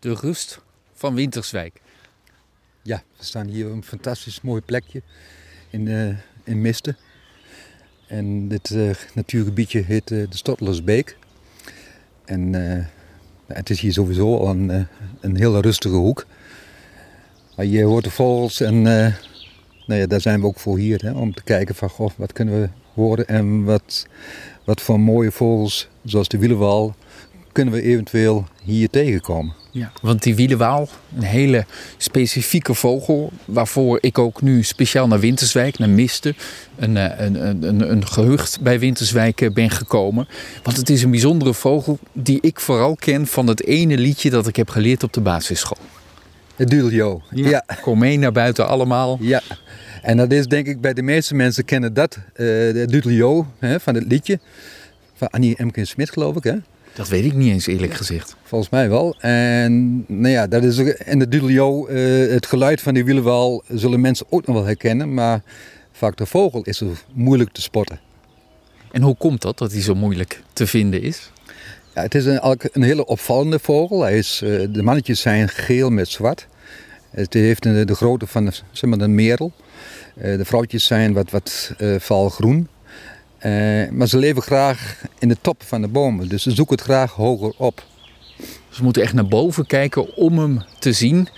De rust van Winterswijk. Ja, we staan hier op een fantastisch mooi plekje in, uh, in Misten. En dit uh, natuurgebiedje heet uh, de Stottersbeek. En het is hier sowieso al een, een hele rustige hoek. Maar je hoort de vogels en nou ja, daar zijn we ook voor hier. Hè, om te kijken van goh, wat kunnen we horen en wat, wat voor mooie vogels, zoals de wielenwal, kunnen we eventueel hier tegenkomen. Ja, want die wielenwaal, een hele specifieke vogel, waarvoor ik ook nu speciaal naar Winterswijk, naar Misten, een, eh, een, een, een gehucht bij Winterswijk eh, ben gekomen. Want het is een bijzondere vogel die ik vooral ken van het ene liedje dat ik heb geleerd op de basisschool. Het dudeljo. Ja. ja. Kom mee naar buiten allemaal. Ja. En dat is denk ik bij de meeste mensen kennen dat, uh, de dudeljo van het liedje. Van Annie Emke Smit geloof ik hè. Dat weet ik niet eens eerlijk gezegd. Volgens mij wel. En nou ja, dat is en de dudeljo, uh, het geluid van die wielenwal zullen mensen ook nog wel herkennen. Maar vaak de vogel is zo moeilijk te spotten. En hoe komt dat, dat hij zo moeilijk te vinden is? Ja, het is een, een hele opvallende vogel. Hij is, uh, de mannetjes zijn geel met zwart. Het heeft de, de grootte van zeg maar, een merel. Uh, de vrouwtjes zijn wat, wat valgroen. Uh, maar ze leven graag in de top van de bomen, dus ze zoeken het graag hoger op. Ze moeten echt naar boven kijken om hem te zien.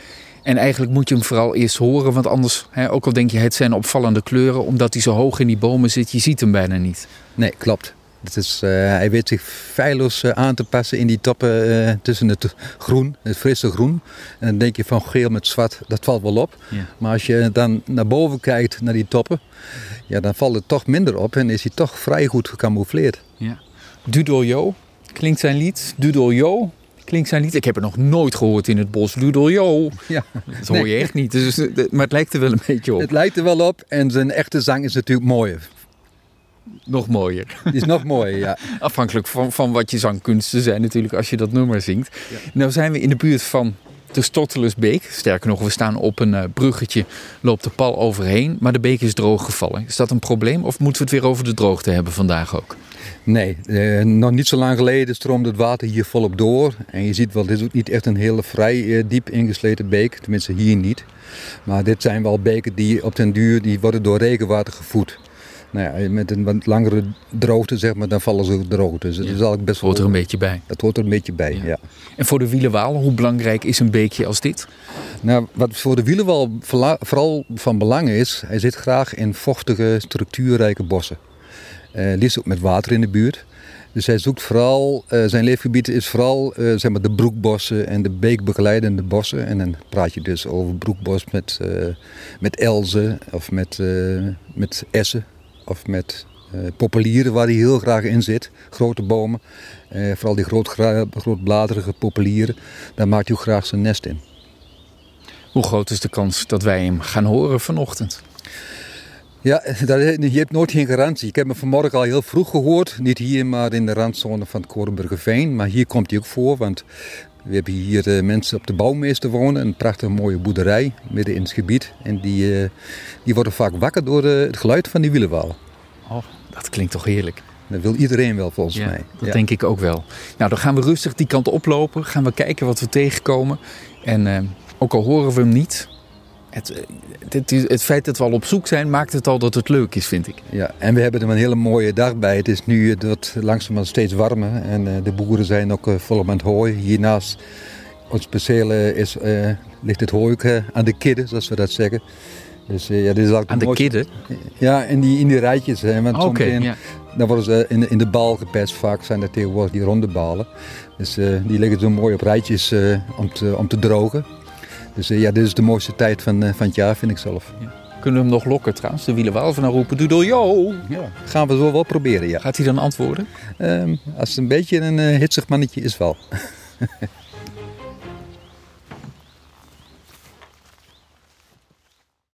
En eigenlijk moet je hem vooral eerst horen, want anders, hè, ook al denk je het zijn opvallende kleuren, omdat hij zo hoog in die bomen zit, je ziet hem bijna niet. Nee, klopt. Het is, uh, hij weet zich feilloos uh, aan te passen in die toppen uh, tussen het groen, het frisse groen. En dan denk je van geel met zwart, dat valt wel op. Ja. Maar als je dan naar boven kijkt, naar die toppen, ja, dan valt het toch minder op en is hij toch vrij goed gecamoufleerd. Ja. Dudoljo klinkt zijn lied. Dudoljo klinkt zijn lied. Ik heb het nog nooit gehoord in het bos. Dudoljo. Ja. Dat hoor je echt niet. Dus, maar het lijkt er wel een beetje op. Het lijkt er wel op en zijn echte zang is natuurlijk mooier. Nog mooier. Die is nog mooier, ja. Afhankelijk van, van wat je zangkunsten zijn natuurlijk als je dat nummer zingt. Ja. Nou zijn we in de buurt van de Stottelusbeek. Sterker nog, we staan op een uh, bruggetje, loopt de pal overheen, maar de beek is droog gevallen. Is dat een probleem of moeten we het weer over de droogte hebben vandaag ook? Nee, eh, nog niet zo lang geleden stroomde het water hier volop door. En je ziet wel, dit is ook niet echt een hele vrij eh, diep ingesleten beek, tenminste hier niet. Maar dit zijn wel beken die op den duur die worden door regenwater gevoed nou ja, met een wat langere droogte, zeg maar, dan vallen ze droog. Dus is eigenlijk best hoort er een beetje bij. Dat hoort er een beetje bij, ja. En voor de wielenwal, hoe belangrijk is een beekje als dit? Nou, wat voor de wielenwal vooral van belang is, hij zit graag in vochtige, structuurrijke bossen. Uh, liefst ook met water in de buurt. Dus hij zoekt vooral, uh, zijn leefgebied is vooral uh, zeg maar de broekbossen en de beekbegeleidende bossen. En dan praat je dus over broekbos met, uh, met elzen of met, met essen of met uh, populieren waar hij heel graag in zit. Grote bomen, uh, vooral die groot, grootbladerige populieren, daar maakt hij ook graag zijn nest in. Hoe groot is de kans dat wij hem gaan horen vanochtend? Ja, je hebt nooit geen garantie. Ik heb hem vanmorgen al heel vroeg gehoord. Niet hier, maar in de randzone van het Korenburgerveen. Maar hier komt hij ook voor, want we hebben hier uh, mensen op de bouwmeester wonen. Een prachtige mooie boerderij midden in het gebied. En die, uh, die worden vaak wakker door uh, het geluid van die wielenwal. Oh, dat klinkt toch heerlijk. Dat wil iedereen wel volgens ja, mij. Dat denk ik ook wel. Nou, dan gaan we rustig die kant oplopen. Gaan we kijken wat we tegenkomen. En ook al horen we hem niet, het, het, het, feit dat we al op zoek zijn, maakt het al dat het leuk is, vind ik. Ja, en we hebben er een hele mooie dag bij. Het is nu dat langzamerhand steeds warmer en uh, de boeren zijn ook uh, volop aan het hooi. Hiernaast ons perceel is, uh, ligt het hooi aan de kidden, zoals we dat zeggen. Dus, ja, dit is aan de mooiste... kidden? Ja, in die, in die rijtjes. Hè, want okay, ja. Dan worden ze in, in de bal gepest. Vaak zijn dat tegenwoordig die ronde balen. Dus die liggen zo mooi op rijtjes om, te, om te drogen. Dus uh, ja, dit is de mooiste tijd van, uh, van het jaar, vind ik zelf. Ja. Kunnen we hem nog lokken trouwens? De wielenwal van roepen, doedel yo! Ja, gaan we zo wel proberen, ja. Gaat hij dan antwoorden? Um, als het een beetje een uh, hitsig mannetje is wel.